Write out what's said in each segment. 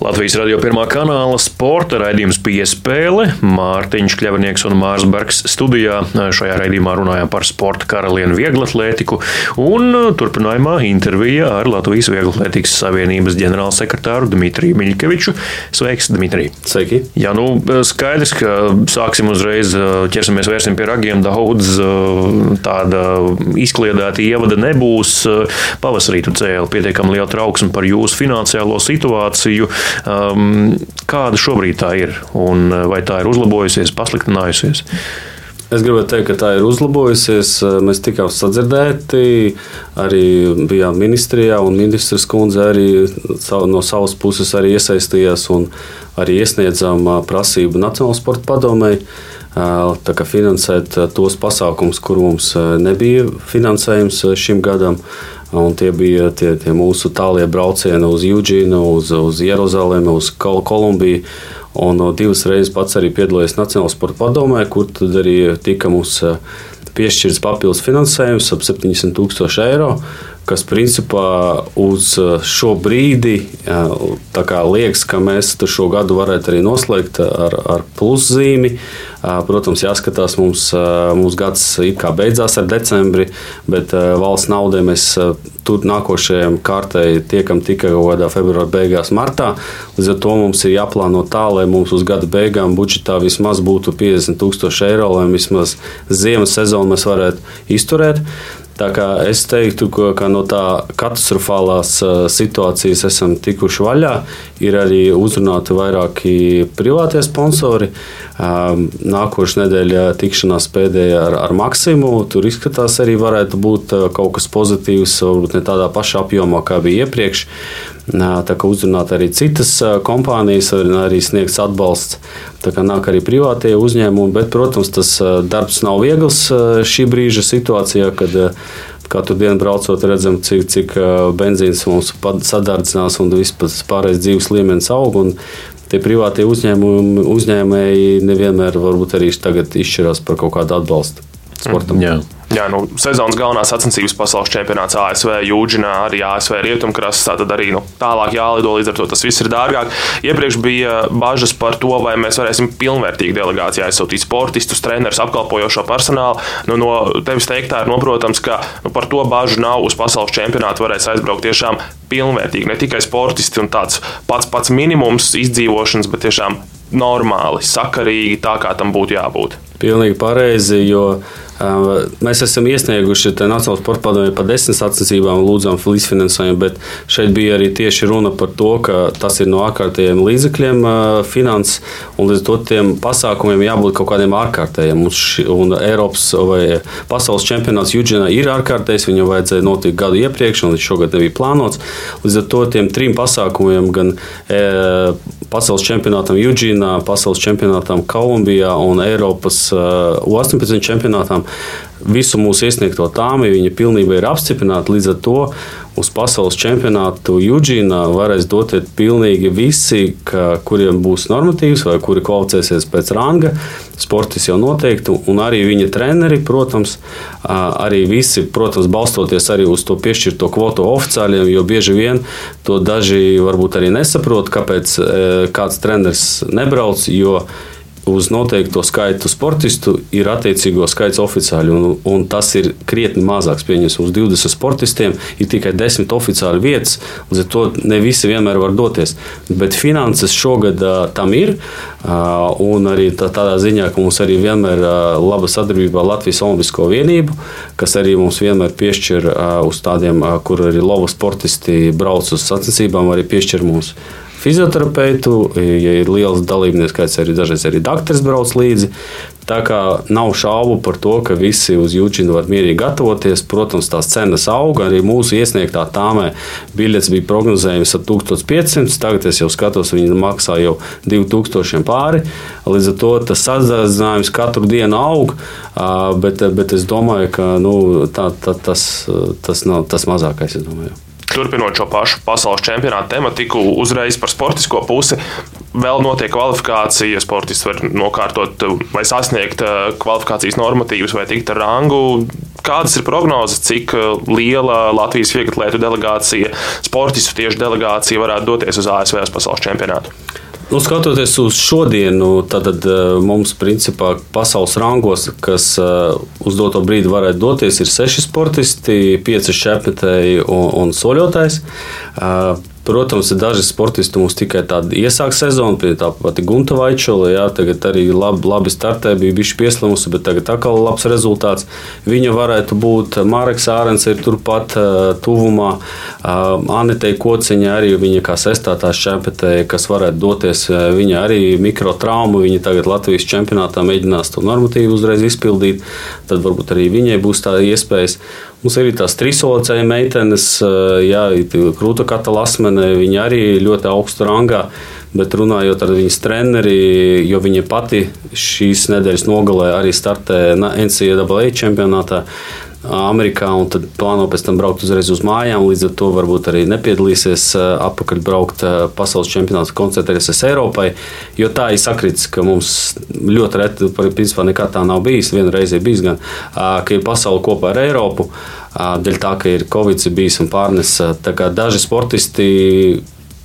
Latvijas radio pirmā kanāla sporta raidījums piespēle. Mārtiņš Kļavnieks un Mārs Bergs studijā. Šajā raidījumā runājām par sporta karalienu vieglatlētiku un turpinājumā intervija ar Latvijas Vieglatlētikas Savienības ģenerālsekretāru Dmitriju Miļkeviču. Sveiks, Dmitrij! Sveiki! Jā, nu skaidrs, ka sāksim uzreiz, ķersimies vērsim pie ragiem. Daudz tāda izkliedēta ievada nebūs. Pavasarī tu cēli pietiekami lielu trauksmi par jūsu finansiālo situāciju. Um, kāda šobrīd tā ir un vai tā ir uzlabojusies, pasliktinājusies? Es gribētu teikt, ka tā ir uzlabojusies. Mēs tikām sadzirdēti, arī bijām ministrijā, un ministrs kundze arī no savas puses iesaistījās un arī iesniedzām prasību Nacionālajai sporta kā finansēt tos pasākumus, kur mums nebija finansējums šim gadam, Un tie bija tie, tie mūsu tālie braucieni uz Jūģīnu, uz, uz Jeruzalemi, uz Kol Kolumbiju. Un divas reizes pats arī piedalījos Nacionālajā sporta padomē, kur tad arī tika mums piešķirts papildus finansējums ap 70 tūkstoši eiro kas principā uz šo brīdi liekas, ka mēs šo gadu varētu arī noslēgt ar, ar pluszīmi. Protams, jāskatās, mums, mums gads it kā beidzās ar decembri, bet valsts naudai mēs tur nākošajam kārtai tiekam tikai kaut kādā februāra beigās, martā. Līdz ar to mums ir jāplāno tā, lai mums uz gada beigām budžetā vismaz būtu 50 tūkstoši eiro, lai vismaz ziemas sezonu mēs varētu izturēt. Tā kā es teiktu, ka no tā katastrofālās situācijas esam tikuši vaļā. Ir arī uzrunāti vairāki privātie sponsori. Nākošais nedēļa tikšanās pēdējā ar, ar Maksimu. Tur izskatās, arī varētu būt kaut kas pozitīvs, varbūt ne tādā pašā apjomā, kā bija iepriekš. Uzrunāt arī citas kompānijas, arī sniegts atbalsts. Tā kā nāk arī privātie uzņēmumi, bet, protams, tas darbs nav viegls šī brīža situācijā, kad katru dienu braucot, redzam, cik, cik benzīns mums sadardzinās un viss pārējais dzīves līmenis aug. Tie privātie uzņēmumi, uzņēmēji nevienmēr varbūt arī tagad izšķirās par kaut kādu atbalstu sportam. Jā. Jā, nu, sezonas galvenās sacensības pasaules čempionāts ASV, Jūģinā, arī ASV rietumkrasts. Tātad arī nu, tālāk jālido, līdz ar to tas viss ir dārgāk. Iepriekš bija bažas par to, vai mēs varēsim pilnvērtīgi delegācijā aizsūtīt sportistus, trenerus, apkalpojošo personālu. Nu, no tevis teiktā ir noprotams, ka nu, par to bažu nav. Uz pasaules čempionātu varēs aizbraukt tiešām pilnvērtīgi. Ne tikai sportisti un tāds pats pats minimums izdzīvošanas, bet tiešām normāli, sakarīgi, tā kā tam būtu jābūt. Pilnīgi pareizi, jo Mēs esam iesnieguši Nacionālajā sporta padomē par desmit sacensībām, lūdzām līdzfinansējumu, bet šeit bija arī tieši runa par to, ka tas ir no ārkārtējiem līdzekļiem finanses, un līdz to tiem pasākumiem jābūt kaut kādiem ārkārtējiem. Un Eiropas vai pasaules čempionāts Juģinā ir ārkārtējs, viņam vajadzēja notikt gadu iepriekš, un līdz šogad nebija plānots. Līdz ar to tiem trim pasākumiem, gan e, pasaules čempionātam Juģinā, pasaules čempionātam Kolumbijā un Eiropas e, 18 čempionātam, visu mūsu iesniegto tāmi viņa pilnībā ir apstiprināta. Līdz ar to uz pasaules čempionātu Juģīnā varēs doties pilnīgi visi, ka, kuriem būs normatīvs vai kuri kvalificēsies pēc ranga. Sportis jau noteikti, un arī viņa treneri, protams, arī visi, protams, balstoties arī uz to piešķirto kvotu oficiāļiem, jo bieži vien to daži varbūt arī nesaprot, kāpēc kāds treneris nebrauc. Jo uz noteikto skaitu sportistu ir attiecīgo skaits oficiāli. Un, un tas ir krietni mazāks. Pieņemsim, uz 20 sportistiem ir tikai 10 oficiāli vietas. Līdz ar to ne visi vienmēr var doties. Bet finanses šogad uh, tam ir. Uh, un arī tā, tādā ziņā, ka mums arī vienmēr ir uh, laba sadarbība ar Latvijas Olimpisko vienību, kas arī mums vienmēr piešķir uh, uz tādiem, uh, kur arī laba sportisti brauc uz sacensībām, arī piešķir mums fizioterapeitu, ja ir liels dalībnieks skaits, arī dažreiz arī dakteris brauc līdzi. Tā kā nav šaubu par to, ka visi uz Jūģinu var mierīgi gatavoties. Protams, tās cenas auga. Arī mūsu iesniegtā tāmē biļets bija prognozējums ap 1500. Tagad es jau skatos, viņi maksā jau 2000 pāri. Līdz ar to tas samazinājums katru dienu aug. Bet, bet es domāju, ka nu, tā, tā, tas, tas nav tas mazākais. Turpinot šo pašu pasaules čempionāta tematiku, uzreiz par sportisko pusi. Vēl notiek kvalifikācija, sportists var nokārtot vai sasniegt eh, kvalifikācijas normatīvus vai tikt ar rangu. Kādas ir prognozes, cik eh, liela Latvijas vieglatlētu delegācija, sportistu tieši delegācija varētu doties uz ASV pasaules čempionātu? Nu, skatoties uz šodienu, tad uh, mums principā pasaules rangos, kas uh, uz doto brīdi varētu doties, ir seši sportisti, pieci šepetēji un, un soļotājs. Protams, ir daži sportisti mums tikai tādu iesākt sezonu, pie tā pati Gunta Vaičola. Jā, tagad arī labi, labi startē, bija bijusi pieslimusi, bet tagad atkal labs rezultāts. Viņa varētu būt Marks Ārens, ir turpat tuvumā. Anitei Kociņa arī viņa kā sestātās čempionē, kas varētu doties. Viņa arī mikrotraumu, viņa tagad Latvijas čempionātā mēģinās to normatīvu uzreiz izpildīt. Tad varbūt arī viņai būs tā iespējas. Mums ir tās trisolocēja meitenes, jā, krūta kata lasmene, viņa arī ļoti augstu rangā. Bet runājot ar viņas treneri, jo viņa pati šīs nedēļas nogalē arī startē NCAA čempionātā. Amerikā un tad plāno pēc tam braukt uzreiz uz mājām. Līdz ar to varbūt arī nepiedalīsies atpakaļ braukt pasaules čempionātā, koncentrēsies Eiropai. Jo tā ir sakritis, ka mums ļoti reti, principā nekā tā nav bijis. Vienu reizi ir bijis gan, ka ir pasaule kopā ar Eiropu. Dēļ tā, ka ir Covid bijis un pārnes. Daži sportisti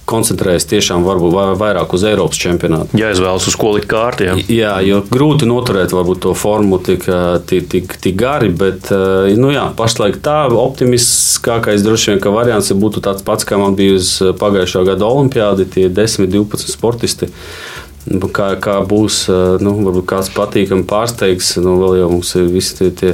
koncentrējas tiešām varbūt vairāk uz Eiropas čempionātu. Jā, izvēlas uz ko likt kārti. Jā. jā, jo grūti noturēt varbūt to formu tik, tik, tik, tik gari, bet nu, jā, pašlaik tā optimistiskākais droši vien, ka variants būtu tāds pats, kā man bija uz pagājušā gada olimpiādi, tie 10, 12 sportisti. Kā, kā būs, nu, varbūt kāds patīkami pārsteigs, nu, vēl jau mums ir visi tie, tie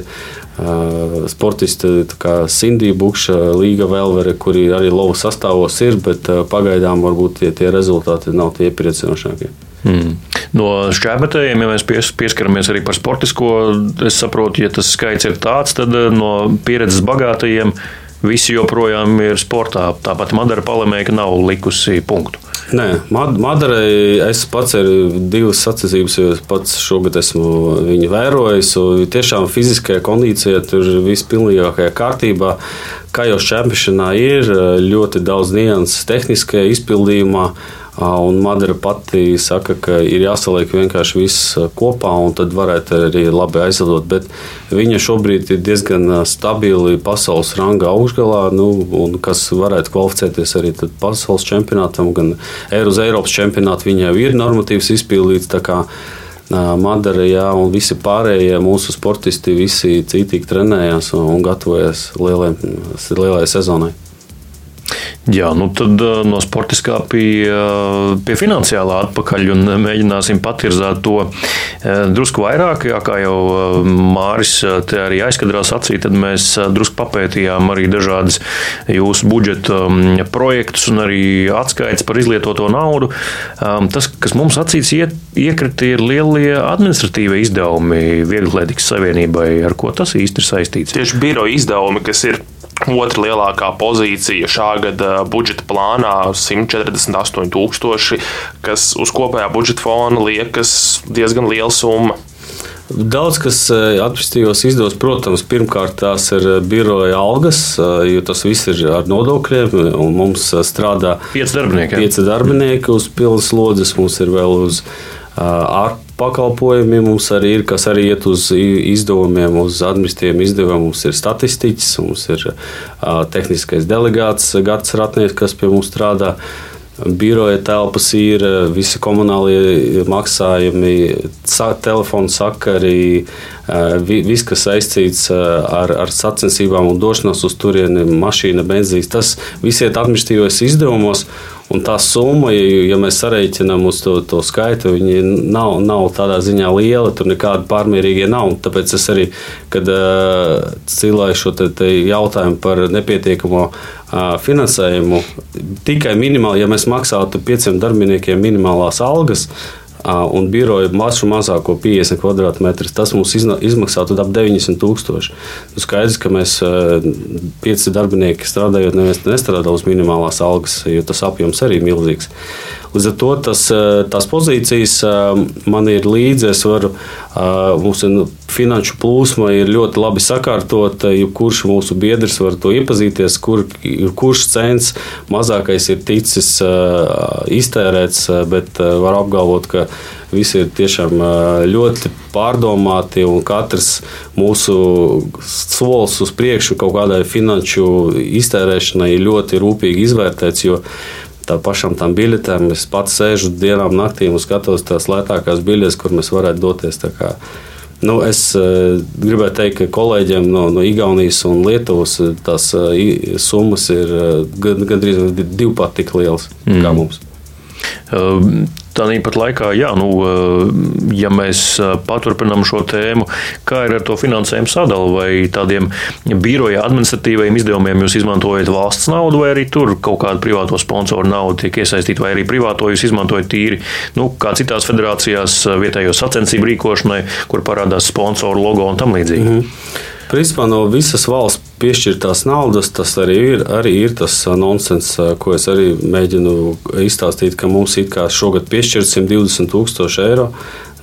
sportisti, kā Sindija Bukša, Līga Velvere, kuri arī lovu sastāvos ir, bet pagaidām varbūt tie, tie rezultāti nav tie iepriecinošākie. Hmm. No šķērsmetējiem, ja mēs pies, pieskaramies arī par sportisko, es saprotu, ja tas skaits ir tāds, tad no pieredzes bagātajiem visi joprojām ir sportā. Tāpat Madara Palemēka nav likusi punktu. Nē, Madarai es pats ir divas sacensības, jo pats šogad esmu viņu vērojis. Tiešām fiziskajā kondīcijā tur viss pilnīgākajā kārtībā. Kā jau čempionā ir ļoti daudz nianses tehniskajā izpildījumā. Un Madara pati saka, ka ir jāsaliek vienkārši viss kopā, un tad varētu arī labi aizlidot. Bet viņa šobrīd ir diezgan stabili pasaules ranga augšgalā, nu, kas varētu kvalificēties arī pasaules čempionātam, gan Eiropas čempionātam. Viņai jau ir normatīvs izpildīts. Madara, jā, un visi pārējie mūsu sportisti, visi cītīgi trenējās un gatavojas lielai, lielai sezonai. Jā, nu tad eh, no sportiskā pie, eh, pie finansiālā atpakaļ un mēģināsim patirzāt to eh, drusku vairāk. Jā, kā jau Māris te arī aizkadrā sacīja, tad mēs drusku papētījām arī dažādas jūsu budžeta mm, projektus un arī atskaites par izlietoto naudu. Tas, kas mums acīs iekrita, ir lielie administratīvie izdevumi Vieglatlētikas savienībai. Ar ko tas īsti ir saistīts? Tieši biroja izdevumi, kas ir Otra lielākā pozīcija šā gada budžeta plānā - 148,000, kas uz kopējā budžeta fona liekas diezgan liela summa. Daudz kas e, attīstījos izdos, protams, pirmkārt tās ir biroja algas, jo tas viss ir ar nodokļiem. Mums strādā pieci darbinieki. Pieci darbinieki uz pilnas slodzes, mums ir vēl uz ārpus pakalpojumi mums arī ir, kas arī iet uz izdevumiem, uz administratīviem izdevumiem. Mums ir statistiķis, mums ir uh, tehniskais delegāts Gārts Ratnieks, kas pie mums strādā. Biroja telpas ir visi komunālie maksājumi, telefona sakari, viss, kas saistīts ar, ar sacensībām un došanos uz turieni, mašīna, benzīns, tas viss iet administratīvos izdevumos. Un tā summa, ja, ja mēs sareiķinām uz to, to skaitu, viņi nav, nav tādā ziņā liela, tur nekāda pārmērīga nav. Tāpēc es arī, kad uh, cilāju šo te, te jautājumu par nepietiekamo uh, finansējumu, tikai minimāli, ja mēs maksātu pieciem darbiniekiem minimālās algas, un biroja masu mazāko 50 km2, tas mums izmaksātu ap 90 tūkstoši. Nu, skaidrs, ka mēs pieci darbinieki strādājot, neviens nestrādā uz minimālās algas, jo tas apjoms arī ir milzīgs. Līdz ar to tas, tās pozīcijas man ir līdzi. Es varu, mums ir finanšu plūsma ir ļoti labi sakārtota. Jebkurš mūsu biedrs var to iepazīties, kur, kurš cents mazākais ir ticis iztērēts, bet var apgalvot, ka visi ir tiešām ļoti pārdomāti un katrs mūsu solis uz priekšu kaut kādai finanšu iztērēšanai ļoti rūpīgi izvērtēts tā pašam tam biļetēm. Es pats sēžu dienām, naktīm un skatos tās lētākās biļetes, kur mēs varētu doties. Nu, es uh, gribēju teikt, ka kolēģiem no, no Igaunijas un Lietuvas e, tās uh, summas ir gandrīz divpat tik lielas mm. kā mums. Tāpat laikā, jā, nu, eh, ja mēs eh, paturpinām šo tēmu, kā ir ar to finansējumu sadalu, vai tādiem biroja administratīvajiem izdevumiem jūs izmantojat valsts naudu, vai arī tur kaut kāda privāto sponsoru nauda tiek iesaistīta, vai arī privāto jūs izmantojat tīri, nu, kā citās federācijās eh, vietējo sacensību rīkošanai, kur parādās sponsoru logo un tam līdzīgi. Mm -hmm. Principā no visas valsts piešķirtās naudas tas arī ir, arī ir tas nonsens, ko es arī mēģinu izstāstīt, ka mums it kā šogad piešķirt 120 tūkstoši eiro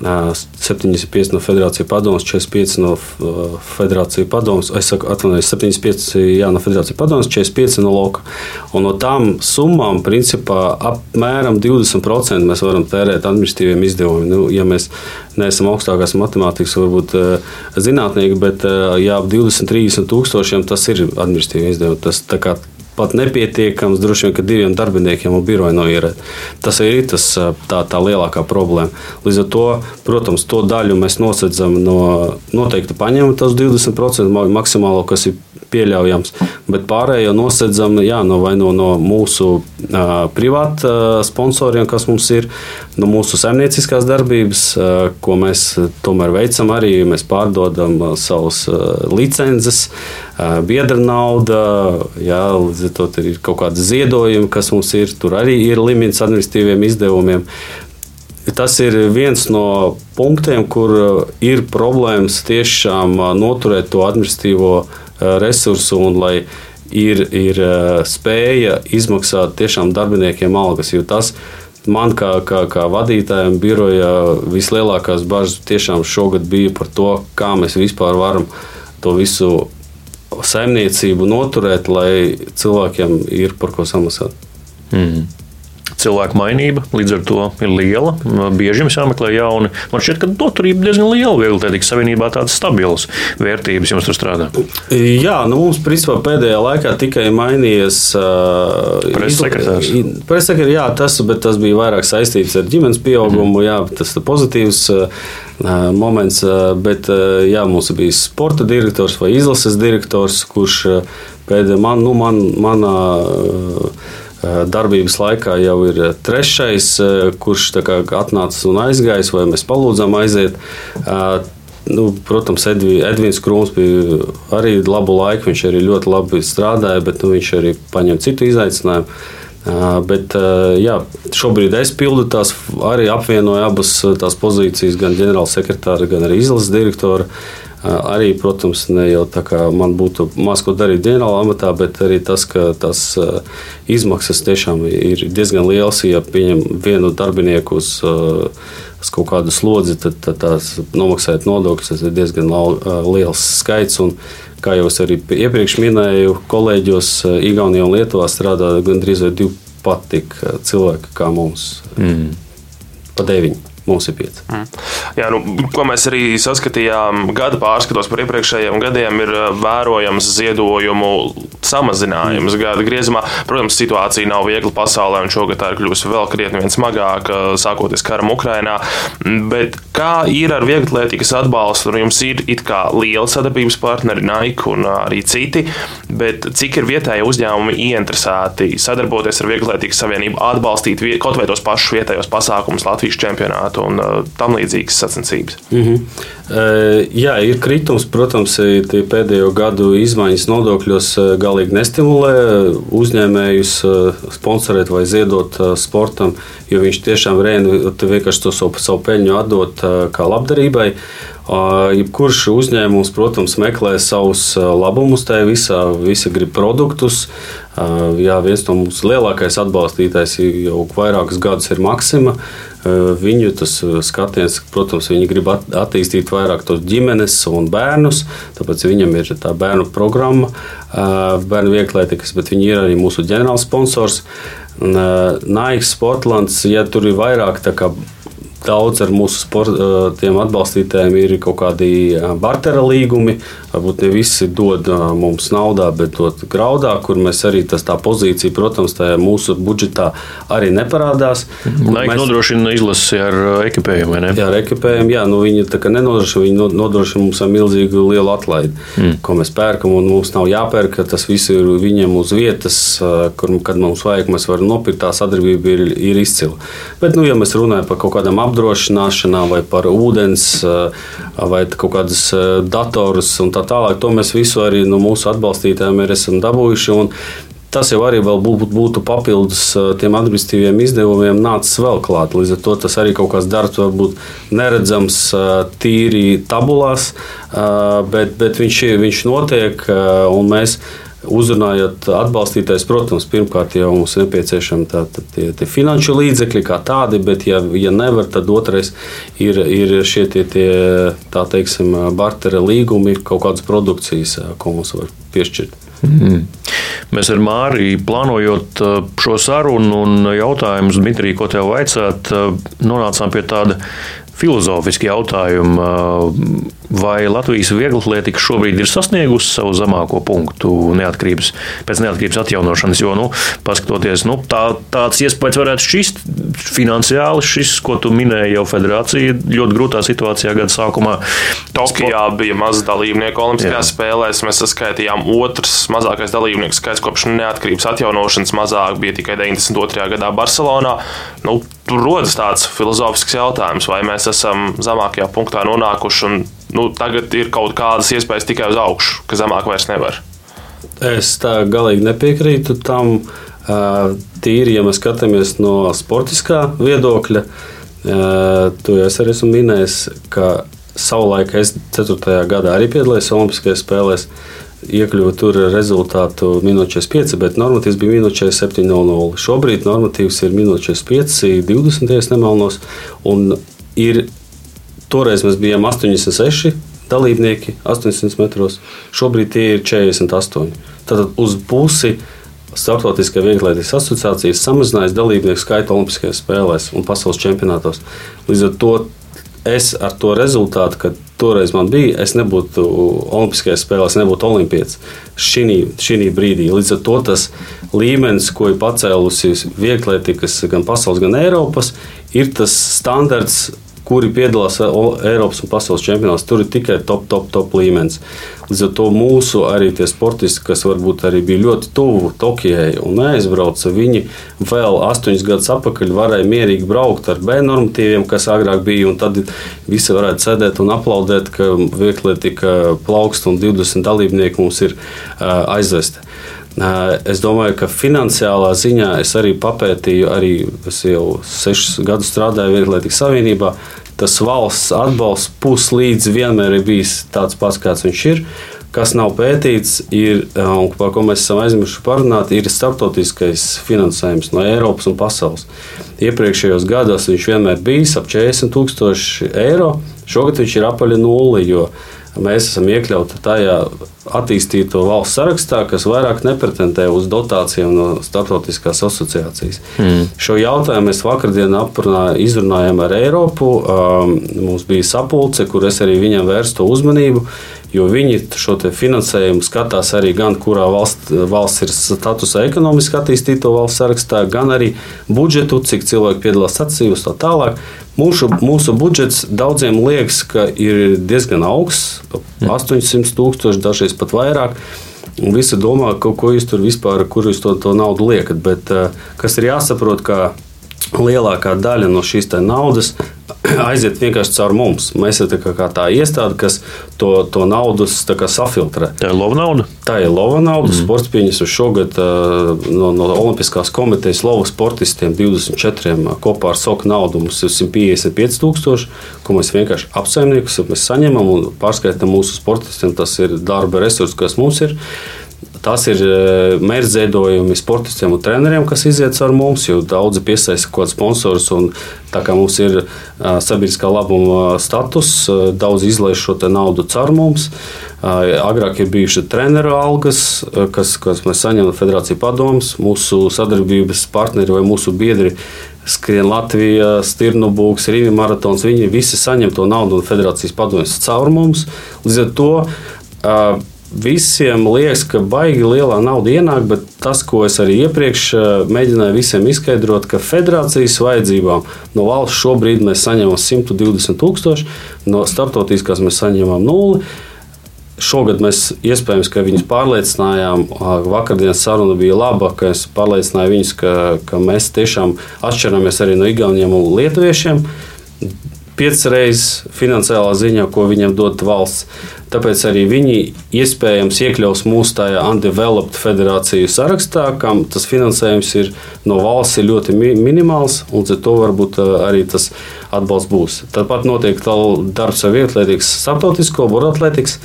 75 no Federācijas padomus, 45 no Federācijas padomus, es saku, atvainojos, 75 jā, no Federācijas padomus, 45 no Loka. Un no tām summām, principā, apmēram 20% mēs varam tērēt administratīviem izdevumiem. Nu, ja mēs neesam augstākās matemātikas, varbūt zinātnieki, bet jā, ap 20-30 tūkstošiem tas ir administratīvi izdevumi. Tas, pat nepietiekams, droši vien, ka diviem darbiniekiem un biroju nav ierēt. Tas ir tas, tā, tā lielākā problēma. Līdz ar to, protams, to daļu mēs nosedzam no noteikti paņemam tos 20% maksimālo, kas ir pieļaujams, bet pārējo nosedzam jā, no, no, no mūsu uh, privāta uh, sponsoriem, kas mums ir, no mūsu saimnieciskās darbības, uh, ko mēs tomēr veicam arī, mēs pārdodam uh, savus uh, licences, uh, biedra nauda, jā, līdz ar to ir kaut kādi ziedojumi, kas mums ir, tur arī ir limits administratīviem izdevumiem. Tas ir viens no punktiem, kur ir problēmas tiešām noturēt to administratīvo resursu un lai ir, ir spēja izmaksāt tiešām darbiniekiem algas. Jo tas man kā, kā, kā vadītājam biroja vislielākās bažas tiešām šogad bija par to, kā mēs vispār varam to visu saimniecību noturēt, lai cilvēkiem ir par ko samaksāt. Mm. Cilvēku mainība līdz ar to ir liela. Bieži jums jāmeklē jauni. Man šķiet, ka noturība diezgan liela. Viegli savienībā tādas stabilas vērtības jums tur strādā. Jā, nu mums principā pēdējā laikā tikai mainījies uh, preses sekretārs. Preses sekretārs, jā, tas, bet tas bija vairāk saistīts ar ģimenes pieaugumu. Mm. Jā, tas ir pozitīvs. Uh, moments, bet jā, mums bija sporta direktors vai izlases direktors, kurš pēdējā man, nu, man, manā darbības laikā jau ir trešais, kurš atnācis un aizgājis, vai mēs palūdzām aiziet. Nu, protams, Edvi, Edvins Krūms bija arī labu laiku. Viņš arī ļoti labi strādāja, bet nu, viņš arī paņēma citu izaicinājumu. Bet jā, šobrīd es pildu tās, arī apvienoju abas tās pozīcijas, gan ģenerālsekretāra, gan arī izlases direktora. Arī, protams, ne jau tā kā man būtu maz ko darīt ģenerāla amatā, bet arī tas, ka tās izmaksas tiešām ir diezgan liels. Ja pieņem vienu darbinieku uz, uz kaut kādu slodzi, tad, tad tās nomaksājot nodokļus, tas ir diezgan liels skaits. Un, Kā jau es arī iepriekš minēju, kolēģos Igaunijā un Lietuvā strādā gandrīz divi pat tik eh, cilvēki kā mums. Mm. Pa deviņi. Mums ir 5. Mm. Jā, nu, ko mēs arī saskatījām gada pārskatos par iepriekšējiem gadiem, ir vērojams ziedojumu samazinājums mm. gada griezumā. Protams, situācija nav viegla pasaulē, un šogad tā ir kļuvusi vēl krietni smagāka, sākoties karam Ukrainā. Bet kā ir ar vieglatlētikas atbalstu? Nu, jums ir it kā liela sadarbības partneri, Nike un arī citi, bet cik ir vietējie uzņēmumi ieinteresēti sadarboties ar Vieglatlētikas savienību, atbalstīt kaut vai tos pašus vietējos pasākumus Latvijas čempionātu? Čempionātu un uh, tam līdzīgas sacensības. Mm -hmm. Jā, ir kritums, protams, tie pēdējo gadu izmaiņas nodokļos galīgi nestimulē uzņēmējus sponsorēt vai ziedot sportam, jo viņš tiešām rēna vienkārši to savu, savu peļņu atdot kā labdarībai. Jebkurš uzņēmums, protams, meklē savus labumus tajā visā, visi grib produktus. Jā, viens no mūsu lielākais atbalstītājs jau vairākus gadus ir Maksima. Viņu tas skatiens, protams, viņi grib attīstīt vairāk tos ģimenes un bērnus, tāpēc viņam ir tā bērnu programma, bērnu vieglietīgas, bet viņi ir arī mūsu ģenerālsponsors. Nike Sportlands, ja tur ir vairāk tā kā Daudz ar mūsu sportiem atbalstītājiem ir kaut kādi bartera līgumi. Varbūt ne visi dod mums naudā, bet dod graudā, kur mēs arī tas tā pozīcija, protams, tajā mūsu budžetā arī neparādās. Nike mēs nodrošina izlasi ar ekipējumu, vai ne? Jā, ar ekipējumu, jā, nu viņi tā kā nenodrošina, viņi nodrošina mums ar milzīgu lielu atlaidi, mm. ko mēs pērkam, un mums nav jāpērk, tas viss ir viņiem uz vietas, kur, kad mums vajag, mēs varam nopirkt, tā sadarbība ir, ir izcila. Bet, nu, ja mēs runājam par kaut kādām apdrošināšanā, vai par ūdens, vai kaut kādas datorus un tā tālāk. To mēs visu arī no mūsu atbalstītājiem esam dabūjuši. Tas jau arī būtu, būtu papildus tiem administratīviem izdevumiem, nācis vēl klāt. Līdz ar to tas arī kaut kāds darbs, varbūt neredzams tīri tabulās, bet, bet viņš, viņš notiek un mēs Uzrunājot atbalstītājus, protams, pirmkārt jau mums ir nepieciešami tā, tā, tie, tie finanšu līdzekļi kā tādi, bet, ja, ja nevar, tad otrais ir, ir šie tie, tie tā teiksim, bartera līgumi, kaut kādas produkcijas, ko mums var piešķirt. Mm. Mēs ar Māriju plānojot šo sarunu un jautājumus, Dmitrij, ko tev vaicāt, nonācām pie tāda filozofiski jautājumi. Vai Latvijas vieglatlētika šobrīd ir sasniegusi savu zemāko punktu neatkarības, pēc neatkarības atjaunošanas? Jo, nu, paskatoties, nu, tā, tāds iespējas varētu šķist finansiāli, šis, ko tu minēji, jau federācija ļoti grūtā situācijā gada sākumā. Tokijā bija maz dalībnieku Olimpiskajās spēlēs. Mēs saskaitījām otrs mazākais dalībnieku skaits kopš neatkarības atjaunošanas. Mazāk bija tikai 92. gadā Barcelonā. Nu, tur rodas tāds filozofisks jautājums, vai mēs esam zemākajā punktā nonākuši un nu, tagad ir kaut kādas iespējas tikai uz augšu, ka zemāk vairs nevar. Es tā galīgi nepiekrītu tam. Tīri, ja mēs skatāmies no sportiskā viedokļa, jau es arī esmu minējis, ka savulaik es 4. gadā arī piedalījos Olimpiskajās spēlēs iekļuva tur rezultātu minūte 45, bet normatīvs bija minūte 47.00. Šobrīd normatīvs ir minūte 45, 20. nemalnos. Un ir, toreiz mēs bijām 86 dalībnieki, 800 metros, šobrīd tie ir 48. Tad uz pusi. Startautiskā vieglietīgas asociācija samazinājusi dalībnieku skaitu Olimpiskajās spēlēs un pasaules čempionātos. Līdz ar to es ar to rezultātu, ka toreiz man bija, es nebūtu Olimpiskajās spēlēs, nebūtu olimpietis šī brīdī. Līdz ar to tas līmenis, ko ir pacēlusi vieglietīgas gan pasaules, gan Eiropas, ir tas standarts kuri piedalās Eiropas un pasaules čempionātos, tur ir tikai top, top, top līmenis. Līdz ar to mūsu arī tie sportisti, kas varbūt arī bija ļoti tuvu Tokijai un neaizbrauca, viņi vēl astoņus gadus atpakaļ varēja mierīgi braukt ar B normatīviem, kas agrāk bija, tad visi varētu sēdēt un aplaudēt, ka vieglietika plaukst un 20 dalībnieki mums ir aizvesti. Es domāju, ka finansiālā ziņā es arī papētīju, arī es jau sešus gadus strādāju Vieglietīgas Savienībā. Tas valsts atbalsts puslīdz vienmēr ir bijis tāds pats, kāds viņš ir. Kas nav pētīts, ir, un par ko mēs esam aizmirsuši parunāt, ir starptautiskais finansējums no Eiropas un pasaules. Iepriekšējos gados viņš vienmēr bijis ap 40 tūkstoši eiro. Šogad viņš ir apaļ nulli, jo mēs esam iekļauti tajā attīstīto valsts sarakstā, kas vairāk nepretendē uz dotācijām no starptautiskās asociācijas. Mm. Šo jautājumu mēs vakardien izrunājām ar Eiropu. Mums bija sapulce, kur es arī viņam vērstu uzmanību jo viņi šo finansējumu skatās arī gan, kurā valsts, valsts ir statusa ekonomiski attīstīto valsts sarakstā, gan arī budžetu, cik cilvēki piedalās sacensībās, tā tālāk. Mūsu, mūsu budžets daudziem liekas, ka ir diezgan augsts, 800 tūkstoši, dažreiz pat vairāk. Un visi domā, ka, ko jūs tur vispār, kur jūs to, to naudu liekat. Bet eh, kas ir jāsaprot, ka lielākā daļa no šīs naudas aiziet vienkārši caur mums. Mēs esam tā, kā tā iestāde, kas to, to naudu safiltrē. Tā ir lova nauda. Tā ir lova nauda. Mm. Sports pieņems šogad no, no Olimpiskās komitejas lovu sportistiem 24 kopā ar soku naudu. Mums ir 155 tūkstoši, ko mēs vienkārši apsaimniekus mēs saņemam un pārskaitām mūsu sportistiem. Tas ir darba resurss, kas mums ir. Tas ir e, mērķiedojumi sportistiem un treneriem, kas iziet ar mums, jo daudzi piesaista kaut kādus sponsorus. Tā kā mums ir e, sabiedriskā labuma status, e, daudz izlaiž šo naudu caur mums. Agrāk ir bijuši treneru algas, kas, kas mēs saņemam no federācijas padomus. Mūsu sadarbības partneri vai mūsu biedri skrien Latvijā, Stirnubūks, Rīgas maratons. Viņi visi saņem to naudu no federācijas padomjas caur mums. Līdz ar to Visiem liekas, ka baigi lielā nauda ienāk, bet tas, ko es arī iepriekš eh, mēģināju visiem izskaidrot, ka federācijas vajadzībām no valsts šobrīd mēs saņemam 120 tūkstoši, no starptautiskās mēs saņemam nulli. Šogad mēs iespējams, ka viņus pārliecinājām. Vakardienas saruna bija laba, ka es pārliecināju viņus, ka, ka mēs tiešām atšķiramies arī no Igauniem un Lietuviešiem. Piecas reizes finansiālā ziņā, ko viņam dod valsts. Tāpēc arī viņi iespējams iekļaus mūsu tajā undeveloped federāciju sarakstā, kam tas finansējums ir no valsts ir ļoti mi minimāls, un ar to varbūt arī tas atbalsts būs. Tāpat notiek darbs ar vietlietīgas starptautisko boratlētikas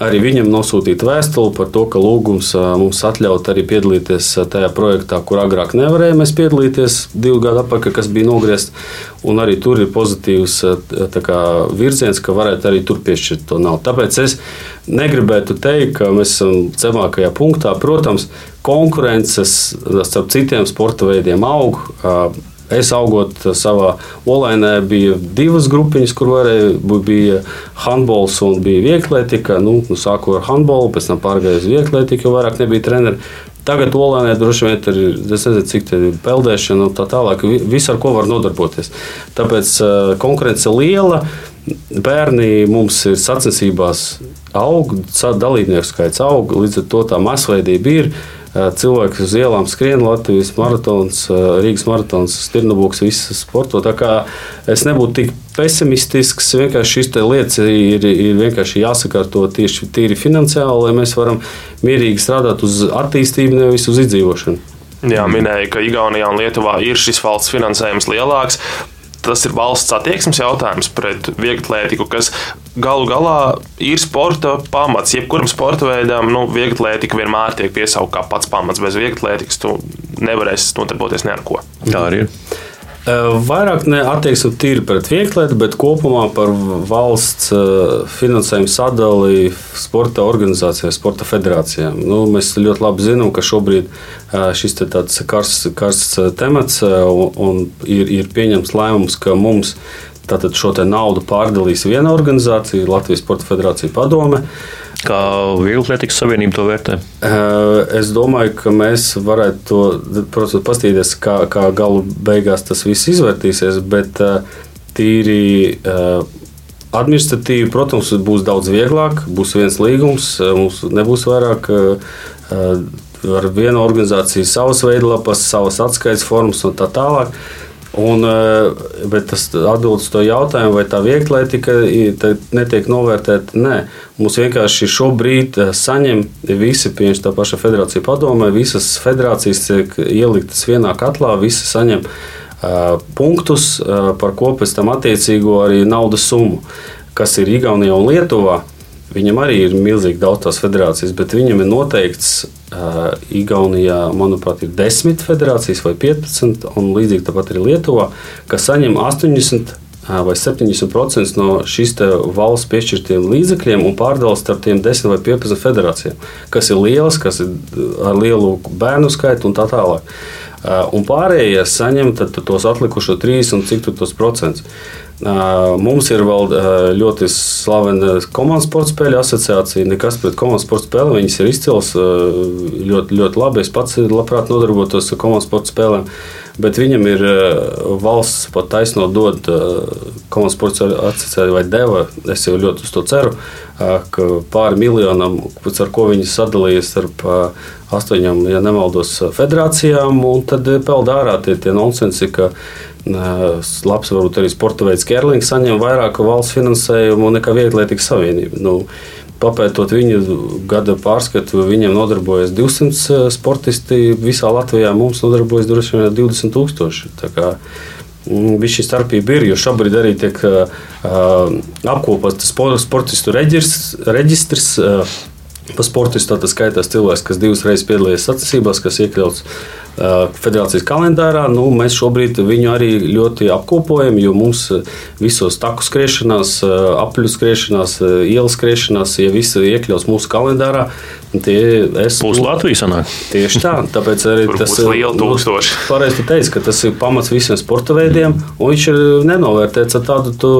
arī viņam nosūtīt vēstuli par to, ka lūgums mums atļaut arī piedalīties tajā projektā, kur agrāk nevarējām piedalīties divu gadu atpakaļ, kas bija nogriezts. Un arī tur ir pozitīvs kā, virziens, ka varētu arī tur piešķirt to naudu. Tāpēc es negribētu teikt, ka mēs esam zemākajā punktā. Protams, konkurences starp citiem sporta veidiem aug. Es augot savā olainē, bija divas grupiņas, kur varēja, bija handbols un bija vieglietika. Nu, nu, sāku ar handbolu, pēc tam pārgāju uz vieglietika, jo vairāk nebija treneri. Tagad Olainē droši vien ir, es nezinu, cik tā ir peldēšana un tā tālāk. Viss, ar ko var nodarboties. Tāpēc konkurence liela. Bērni mums ir sacensībās aug, dalībnieku skaits aug, līdz ar to tā masveidība ir. Eh, cilvēki uz ielām skrien Latvijas maratons, eh, Rīgas maratons, Stirnabūks, visas sporto. Tā kā es nebūtu tik pesimistisks, vienkārši šīs lietas ir, ir vienkārši jāsakārto tieši tīri finansiāli, lai mēs varam mierīgi strādāt uz attīstību, nevis uz izdzīvošanu. Jā, minēja, ka Igaunijā un Lietuvā ir šis valsts finansējums lielāks tas ir valsts attieksmes jautājums pret vieglatlētiku, kas galu galā ir sporta pamats. Jebkuram sporta veidam, nu, vieglatlētika vienmēr tiek piesaukt kā pats pamats. Bez vieglatlētikas tu nevarēsi nodarboties ne ar ko. Tā arī ir. Vairāk attieksme tīri pret vieglietu, bet kopumā par valsts finansējumu sadali sporta organizācijām, sporta federācijām. Nu, mēs ļoti labi zinām, ka šobrīd šis te tāds karsts, karsts temats un, un ir, ir pieņemts lēmums, ka mums tātad šo naudu pārdalīs viena organizācija, Latvijas Sporta Federācija padome. Kā Vieglatlētikas savienība to vērtē? Es domāju, ka mēs varētu to, protams, paskatīties, kā, kā galu beigās tas viss izvērtīsies, bet tīri administratīvi, protams, būs daudz vieglāk, būs viens līgums, mums nebūs vairāk ar vienu organizāciju savas veidlapas, savas atskaites formas un tā tālāk. Un, eh, bet tas atbild uz to jautājumu, vai tā vieglietika netiek novērtēta. Nē, mums vienkārši šobrīd eh, saņem visi, piemēram, tā paša federācija padomē, visas federācijas tiek ieliktas vienā katlā, visi saņem uh, punktus, uh, par ko pēc tam attiecīgo arī naudas summu, kas ir Igaunijā un Lietuvā. Viņam arī ir milzīgi daudz tās federācijas, bet viņam ir noteikts Uh, Igaunijā, manuprāt, ir 10 federācijas vai 15, un līdzīgi tāpat arī Lietuvā, kas saņem 80 vai 70% no šīs valsts piešķirtiem līdzekļiem un pārdalās starp tiem 10 vai 15 federācijām, kas ir lielas, kas ir ar lielu bērnu skaitu un tā tālāk. Un pārējie saņem tos atlikušo 30 un cik tos procentus. Mums ir vēl ļoti slavena komandas sporta spēļu asociācija. Nekas pret komandas sporta spēlēm. Viņas ir izcils ļoti, ļoti labi. Es pats labprāt nodarbotos ar komandas sporta spēlēm. Bet viņam ir valsts pat taisno dod komandas sporta asociācija vai deva. Es jau ļoti uz to ceru, ka pāri miljonam, ar ko viņi sadalīja starp astoņām, ja nemaldos, federācijām, un tad peld ārā tie, tie nonsensi, ka labs, varbūt arī sporta veids Kerlings saņem vairāk valsts finansējumu nekā Vieglietīga savienība. Nu, Papētot viņu gada pārskatu, viņiem nodarbojas 200 sportisti. Visā Latvijā mums nodarbojas droši vien 20 tūkstoši. Bija šī starpība, ir, jo šobrīd arī tiek uh, apkopots sportistu reģistrs. uh, Pa sportistu tas skaitās cilvēks, kas divas reizes piedalījies sacensībās, kas iekļauts federācijas kalendārā. Nu, mēs šobrīd viņu arī ļoti apkopojam, jo mums visos taku skriešanās, apļu skriešanās, ielas skriešanās, ja viss iekļauts mūsu kalendārā, tie es. Būs Latvijas sanāk. Tieši tā, tāpēc arī tas ir liels nu, tūkstoši. Nu, pareizi teici, ka tas ir pamats visiem sporta veidiem, un viņš ir nenovērtēts ar tādu to,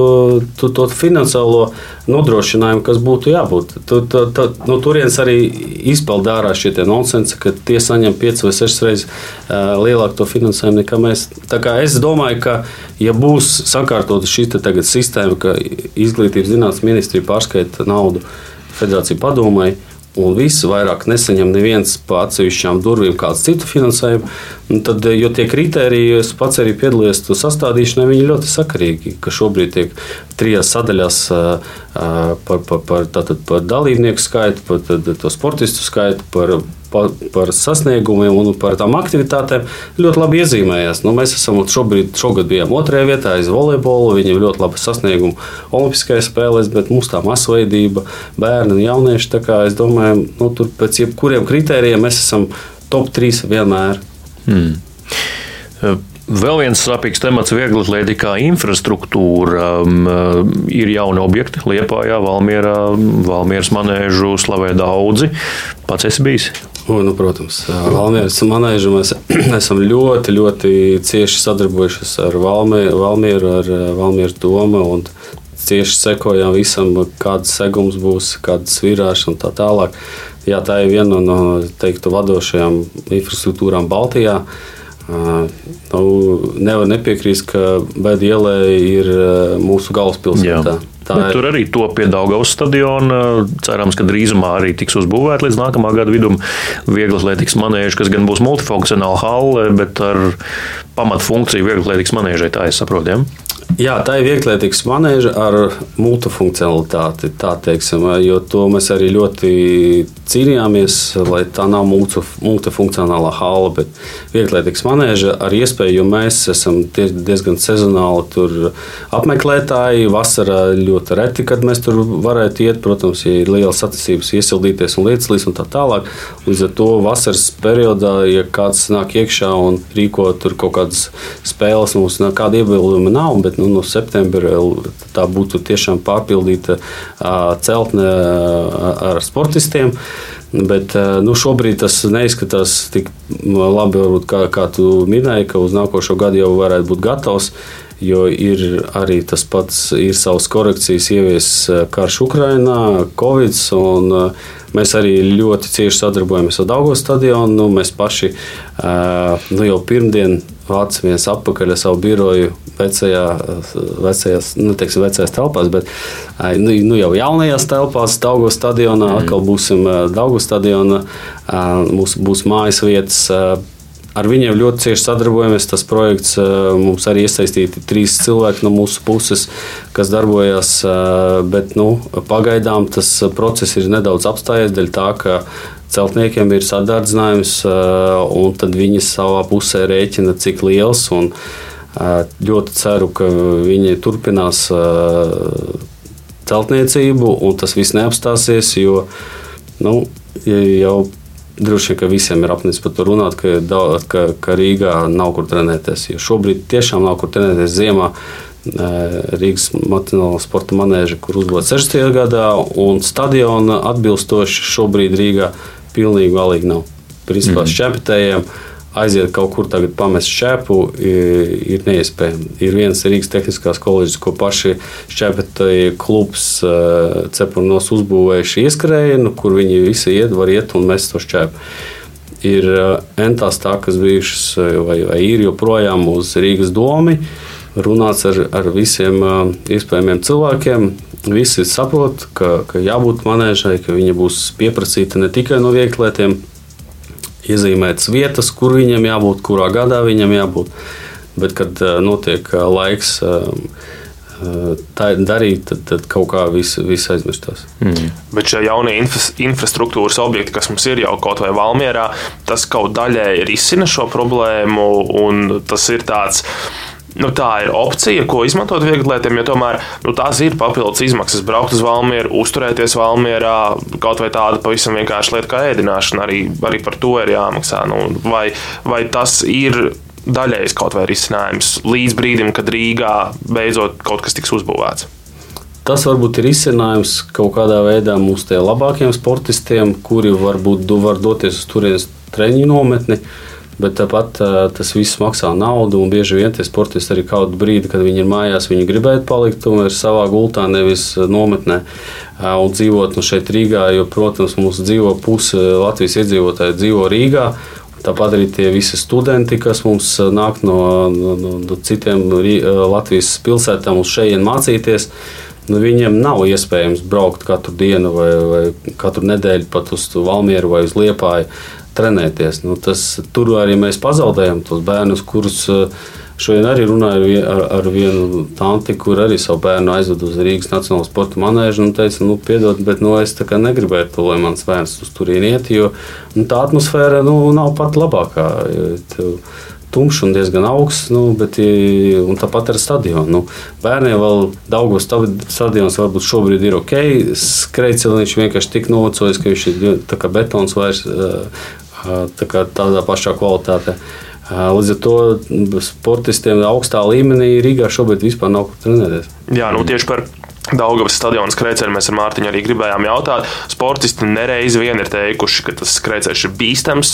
to, to finansiālo nodrošinājumu, kas būtu jābūt. Tu, tu, tu, no turienes arī izpeld ārā šie nonsensi, ka tie saņem 5 vai 6 reizes lielāku to finansējumu nekā mēs. Es domāju, ka, ja būs sakārtota šī sistēma, ka izglītības zinātnes ministrija pārskaita naudu federāciju padomai, un viss vairāk nesaņem neviens pa atsevišķām durvīm kādu citu finansējumu. Tad, jo tie kriteriji, es pats arī piedalījos to sastādīšanā, viņi ļoti sakarīgi, ka šobrīd tiek trijās sadaļās par, par, par, tātad, par dalībnieku skaitu, par to sportistu skaitu, par par, par sasniegumiem un par tām aktivitātēm ļoti labi iezīmējās. Nu, mēs esam šobrīd, šogad bijām otrajā vietā aiz volejbola. Viņiem ļoti labi sasniegumi Olimpiskajās spēlēs, bet mums tā masveidība, bērni un jaunieši. Es domāju, nu, tur pēc jebkuriem kritērijiem mēs esam top 3 vienmēr. Hmm. Vēl viens sāpīgs temats viegli atletikā infrastruktūra. Um, ir jauni objekti Liepājā, Valmierā, Valmieras manēžu slavē daudzi. Pats esi bijis? O, nu, protams, Valmieras manēžu mēs esam ļoti, ļoti cieši sadarbojušies ar Valmieru, Valmieru ar Valmieras domu. Cieši sekojam visam, kāds segums būs, kādas virāšas un tā tālāk. Jā, tā ir viena no teiktu, vadošajām infrastruktūrām Baltijā. Uh, nu, nevar nepiekrist, ka Bēda ielē ir mūsu galvaspilsēta. Ir. Tur arī to pie Daugaus stadiona. Cerams, ka drīzumā arī tiks uzbūvēta līdz nākamā gada vidum vieglas lietikas manēža, kas gan būs multifunkcionāla halle, bet ar pamatfunkciju vieglas lietikas manēžai. Tā es saprotu. Ja? Jā, tā ir vieglietīgs manēža ar multifunkcionalitāti. Tā teiksim, jo to mēs arī ļoti cīnījāmies, lai tā nav multifunkcionālā hala, bet vieglietīgs manēža ar iespēju, jo mēs esam diezgan sezonāli tur apmeklētāji. Vasarā ļoti reti, kad mēs tur varētu iet. Protams, ja ir liela sacensības, iesildīties un lietas līdz un tā tālāk. Līdz ar to vasaras periodā, ja kāds nāk iekšā un rīko tur kaut kādas spēles, mums nekāda iebilduma nav. Bet, nu, no septembra tā būtu tiešām pārpildīta celtne ar sportistiem. Bet nu, šobrīd tas neizskatās tik labi, varbūt, kā, kā tu minēji, ka uz nākošo gadu jau varētu būt gatavs. Jo ir arī tas pats, ir savas korekcijas, ievies karš Ukrajinā, Covid. Un, mēs arī ļoti cieši sadarbojamies ar Dāngu stadionu. Nu, mēs paši nu, jau pirmdien vācamies atpakaļ ar savu biroju vecajā, vecajās, nu, teiksim, vecajās telpās, bet nu, nu, jau jaunajās telpās, Daugo stadionā, mm. atkal būsim Daugo stadionā, mums būs mājas vietas. Ar viņiem ļoti cieši sadarbojamies. Tas projekts mums arī iesaistīti trīs cilvēki no mūsu puses, kas darbojas. Bet nu, pagaidām tas process ir nedaudz apstājies dēļ tā, ka celtniekiem ir sadardzinājums, un tad viņi savā pusē rēķina, cik liels. Un, ļoti ceru, ka viņi turpinās celtniecību, un tas viss neapstāsies, jo nu, jau droši vien, ka visiem ir apnicis par to runāt, ka, ka, ka Rīgā nav kur trenēties. Jo šobrīd tiešām nav kur trenēties ziemā. Rīgas Nacionālā sporta manēža, kur uzbūvēta 60. gadā, un stadiona atbilstoši šobrīd Rīgā pilnīgi valīgi nav. Principā mm. šķepetējiem aiziet kaut kur tagad pamest šķēpu ir neiespējami. Ir viens Rīgas tehniskās koledžas, ko paši šķēpētāji klubs cepurnos uzbūvējuši ieskrējienu, kur viņi visi iet, var iet un mest to šķēpu. Ir entās tā, kas bijušas vai, vai ir joprojām uz Rīgas domu runāts ar, ar visiem iespējamiem cilvēkiem. Visi saprot, ka, ka jābūt manēžai, ka viņa būs pieprasīta ne tikai no vieglietiem, iezīmētas vietas, kur viņam jābūt, kurā gadā viņam jābūt. Bet, kad notiek laiks tā darīt, tad, tad kaut kā viss vis aizmirstās. Mm. Bet šie jaunie infra infrastruktūras objekti, kas mums ir jau kaut vai Valmjerā, tas kaut daļēji risina šo problēmu, un tas ir tāds nu, tā ir opcija, ko izmantot vieglietiem, jo tomēr nu, tās ir papildus izmaksas. Braukt uz Valmieru, uzturēties Valmierā, kaut vai tāda pavisam vienkārša lieta kā ēdināšana, arī, arī par to ir jāmaksā. Nu, vai, vai tas ir daļējs kaut vai risinājums līdz brīdim, kad Rīgā beidzot kaut kas tiks uzbūvēts? Tas varbūt ir izcinājums kaut kādā veidā mūsu labākajiem sportistiem, kuri varbūt var doties uz turienes treniņu nometni. Uh, Bet tāpat tas viss maksā naudu, un bieži vien tie sportisti arī kādu brīdi, kad viņi ir mājās, viņi gribētu palikt tomēr savā gultā, nevis nometnē un dzīvot nu, šeit Rīgā. Jo, protams, mūsu dzīvo puse Latvijas iedzīvotāji dzīvo Rīgā. Tāpat arī tie visi studenti, kas mums nāk no, no, no citiem Latvijas pilsētām uz šejienes mācīties, nu, viņiem nav iespējams braukt katru dienu vai, vai katru nedēļu pat uz Valmieru vai uz Liepāju trenēties. Nu, tas, tur arī mēs pazaudējam tos bērnus, kurus eh, šodien arī runāju ar, ar vienu tanti, kur arī savu bērnu aizved uz Rīgas Nacionālo sporta manēžu un teica, nu, piedod, bet nu, es negribētu lai mans bērns uz turieni iet, jo nu, tā atmosfēra nu, nav pat labākā. Tev, tumšs un diezgan augsts, nu, bet tāpat ar stadionu. Nu, bērniem vēl Daugos stadions varbūt šobrīd ir ok. Skrejceliņš vienkārši tik novecojis, ka viņš ir betons vairs tā kā tādā pašā kvalitātē. Līdz ar to sportistiem augstā līmenī Rīgā šobrīd vispār nav kur trenēties. Jā, nu tieši par Daugavas stadiona skrejceļu mēs ar Mārtiņu arī gribējām jautāt. Sportisti nereiz vien ir teikuši, ka tas skrejceļš ir bīstams,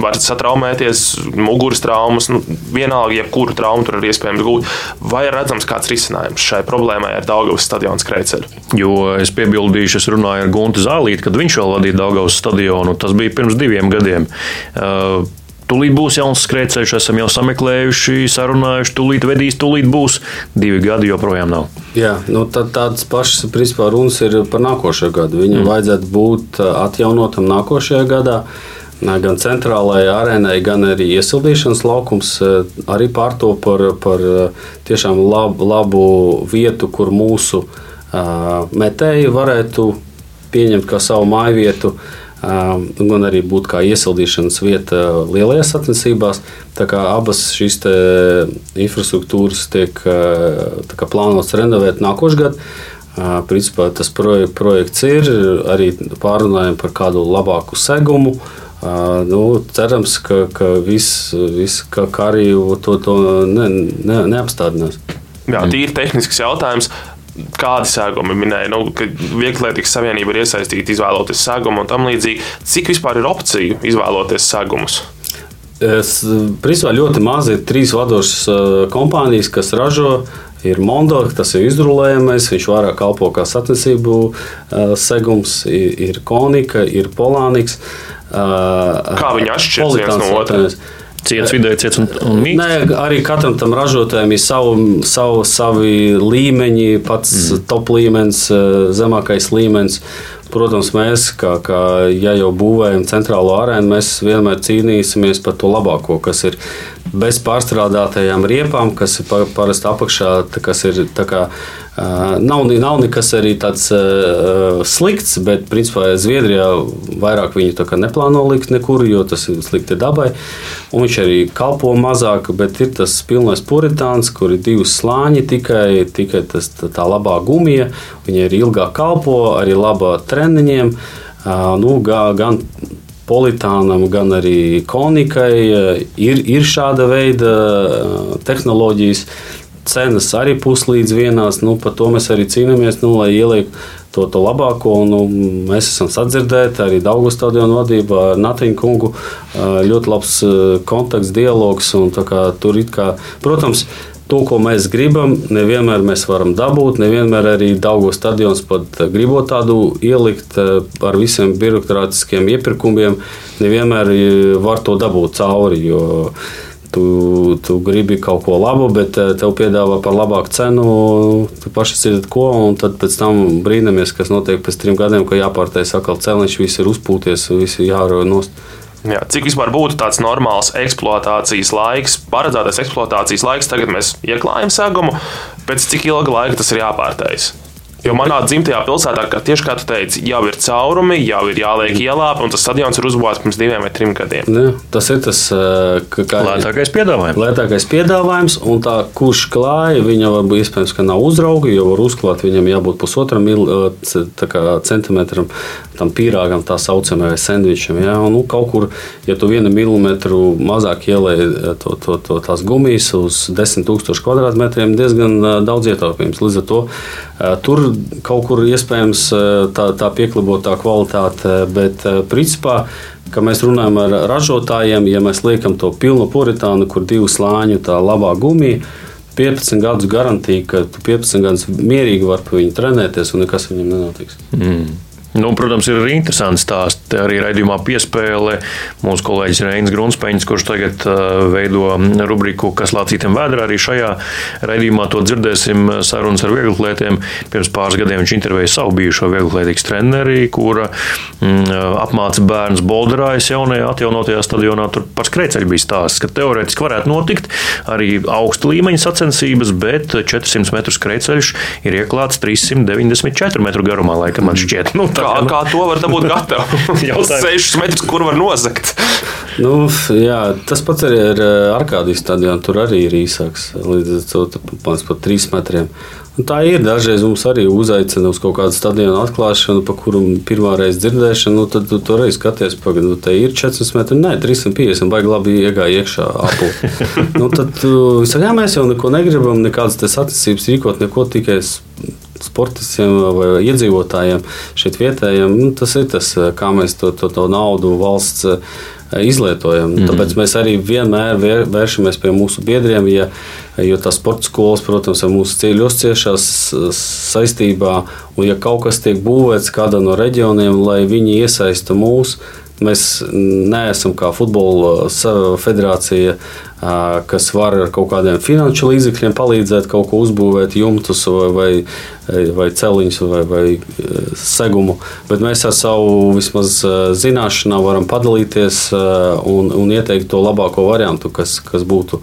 var satraumēties, muguras traumas, nu, vienalga, jebkuru traumu tur ir iespējams gūt. Vai ir redzams kāds risinājums šai problēmai ar Daugavas stadiona skrejceļu? Jo es piebildīšu, es runāju ar Guntu Zālīti, kad viņš vēl vadīja Daugavas stadionu. Tas bija pirms diviem gadiem. Uh, Tūlīt būs jauns skrejceļš, esam jau sameklējuši, sarunājuši, tūlīt vedīs, tūlīt būs. Divi gadi joprojām nav. Jā, nu tad tādas pašas principā runas ir par nākošo gadu. Viņam mm. vajadzētu būt atjaunotam nākošajā gadā. Gan centrālajai arēnai, gan arī iesildīšanas laukums arī pārto par, par tiešām labu, labu vietu, kur mūsu uh, metēji varētu pieņemt kā savu māju vietu. Uh, gan arī būt kā iesildīšanas vieta lielajās sacensībās. Abas šīs infrastruktūras tiek plānotas renovēt nākošais gads. Principā tas projek, projekts ir arī pārunājam par kādu labāku segumu. Uh, nu, cerams, ka, ka viss, vis, ka arī to, to ne, ne, neapstādinās. Jā, tīri tehnisks jautājums kādi sēgumi minēja, nu, ka Vieglietīgas savienība ir iesaistīta izvēloties sēgumu un tam līdzīgi. Cik vispār ir opciju izvēloties sēgumus? Es, principā ļoti maz ir trīs vadošas kompānijas, kas ražo. Ir Mondo, tas ir izrulējamais, viņš vairāk kalpo kā satnesību segums, ir Konika, ir Polāniks. Kā viņi atšķiras viens no otra? Ciets, vidēji ciets un, un mīksts. Nē, arī katram tam ražotājam ir savu, savu, savi līmeņi, pats mm. top līmenis, eh, zemākais līmenis. Protams, mēs, kā, kā ja jau būvējam centrālo arēnu, mēs vienmēr cīnīsimies par to labāko, kas ir bez pārstrādātajām riepām, kas ir parasti apakšā, kas ir kā, Nav, nav nekas arī tāds slikts, bet principā Zviedrijā vairāk viņu neplāno likt nekur, jo tas ir slikti dabai. Un viņš arī kalpo mazāk, bet ir tas pilnais puritāns, kur ir divi slāņi, tikai, tikai tas, tā, labā gumija. Viņa ir ilgāk kalpo, arī labā treniņiem. Nu, gan Politānam, gan arī Konikai ir, ir šāda veida tehnoloģijas. cenas arī puslīdz vienās. Nu, par to mēs arī cīnāmies, nu, lai ieliektu to, to labāko. Nu, mēs esam sadzirdēti arī Daugu stadionu vadībā ar Natiņu kungu. Ļoti labs kontakts, dialogs. Kā, tur kā, protams, to, ko mēs gribam, nevienmēr mēs varam dabūt. Nevienmēr arī Daugos stadions pat gribot tādu ielikt ar visiem birokrātiskiem iepirkumiem, nevienmēr var to dabūt cauri. Tu, tu gribi kaut ko labu, bet tev piedāvā par labāku cenu. Tu paši dzirdat, ko, un tad pēc tam brīnamies, kas notiek pēc trim gadiem, kad jāpārtais atkal celiņš, viss ir uzpūties, viss ir nost. Jā, cik vispār būtu tāds normāls eksploatācijas laiks, paredzētais eksploatācijas laiks, tagad mēs ieklājam segumu, pēc cik ilga laika tas ir jāpārtais? Jo manā dzimtajā pilsētā, kā tieši kā tu teici, jau ir caurumi, jau ir jāliek ielāpi, un tas stadions ir uzbūvēts pirms diviem vai trim gadiem. Ne, tas ir tas kā, lētākais piedāvājums. Lētākais piedāvājums, un tā kurš klāja, viņa varbūt iespējams, ka nav uzrauga, jo var uzklāt viņam jābūt pusotram centimetram tam pīrāgam, tā saucamajam sandvičam. Ja? Un, nu, kaut kur, ja tu vienu milimetru mazāk ielēji to, to, to, tās gumijas uz 10,000 kvadrātmetriem, diezgan daudz ietaupījums. Līdz ar to tur kaut kur iespējams tā, tā pieklibotā kvalitāte, bet principā. Kad mēs runājam ar ražotājiem, ja mēs liekam to pilnu puritānu, kur divu slāņu tā labā gumija, 15 gadus garantija, ka tu 15 gadus mierīgi vari pa viņu trenēties un nekas viņam nenotiks. Mm. Nu, protams, ir arī interesanti stāsti. Arī raidījumā piespēle mūsu kolēģis Reinis Grunspeņš, kurš tagad uh, veido rubriku Kas lācītam vēdrā. Arī šajā raidījumā to dzirdēsim sarunas ar vieglatlētiem. Pirms pāris gadiem viņš intervēja savu bijušo vieglatlētīgas treneri, kura mm, apmāca bērnus Bolderājas jaunajā atjaunotajā stadionā. Tur par skrejceļu bija stāsts, ka teorētiski varētu notikt arī augsta līmeņa sacensības, bet 400 metru skrejceļš ir ieklāts 394 metru garumā, laikam man šķiet. Nu, kā, kā to var dabūt gatavu? 6 metrus, kur var nozagt. Nu, jā, tas pats arī ar Arkādijas stadionu. Tur arī ir īsāks, līdz pat 3 metriem. Un tā ir. Dažreiz mums arī uzaicina uz kaut kādu stadionu atklāšanu, pa kuru pirmā reize dzirdēšanu. Nu, tad tu tur arī skaties, pagaidi, nu, te ir 400 metri, nē, 350, vai labi iegāja iekšā apli. nu, tad saka, jā, mēs jau neko negribam, nekādas sacensības rīkot, neko tikai sportistiem vai iedzīvotājiem šeit vietējiem. Nu, tas ir tas, kā mēs to, to, to naudu valsts izlietojam. Mm -hmm. Tāpēc mēs arī vienmēr vēršamies pie mūsu biedriem, ja, jo tās sporta skolas, protams, ar mūsu ceļu uzciešās saistībā, un ja kaut kas tiek būvēts kādā no reģioniem, lai viņi iesaista mūsu Mēs neesam kā futbola federācija, kas var ar kaut kādiem finanšu līdzekļiem palīdzēt kaut ko uzbūvēt, jumtus vai, vai, vai celiņus vai, vai segumu. Bet mēs ar savu vismaz zināšanām varam padalīties un, un ieteikt to labāko variantu, kas, kas būtu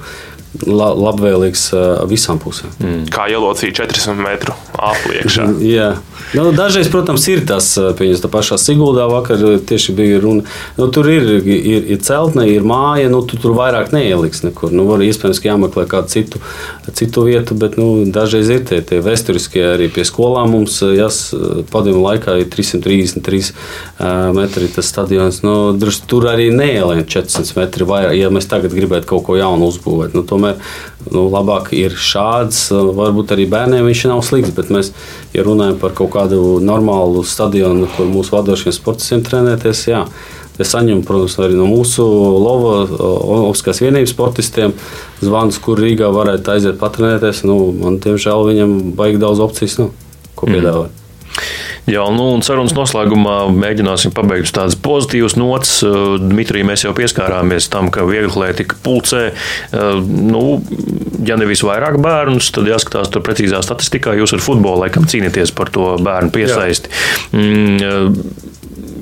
la, labvēlīgs visām pusēm. Mm. Kā ielocīt 400 metru apliekšā. Jā. Nu, dažreiz, protams, ir tas, pieņems, tā pašā Siguldā vakar tieši bija runa. Nu, tur ir, ir, ir celtne, ir māja, nu, tu tur vairāk neieliks nekur. Nu, var, iespējams, ka jāmeklē kādu citu, citu vietu, bet nu, dažreiz ir tie, tie vēsturiskie arī pie skolām mums, jās padomu laikā ir 333 metri tas stadions. Nu, tur arī neielien 400 metri vairāk, ja mēs tagad gribētu kaut ko jaunu uzbūvēt. Nu, tomēr nu, labāk ir šāds, varbūt arī bērniem viņš nav slikts, bet mēs, ja runājam par kaut kādu normālu stadionu, kur mūsu vadošiem sportistiem trenēties, jā. Es saņemu, protams, arī no mūsu Lova, Olimpiskās vienības sportistiem zvanus, kur Rīgā varētu aiziet patrenēties. Nu, man, diemžēl, viņam baigi daudz opcijas, nu, ko mhm. piedāvāt. Mm. Jā, nu, un sarunas noslēgumā mēģināsim pabeigt tādas pozitīvas nots. Dmitrija, mēs jau pieskārāmies tam, ka vieglietika pulcē, nu, ja nevis vairāk bērnus, tad jāskatās tur precīzā statistikā. Jūs ar futbolu laikam cīnāties par to bērnu piesaisti. Jā.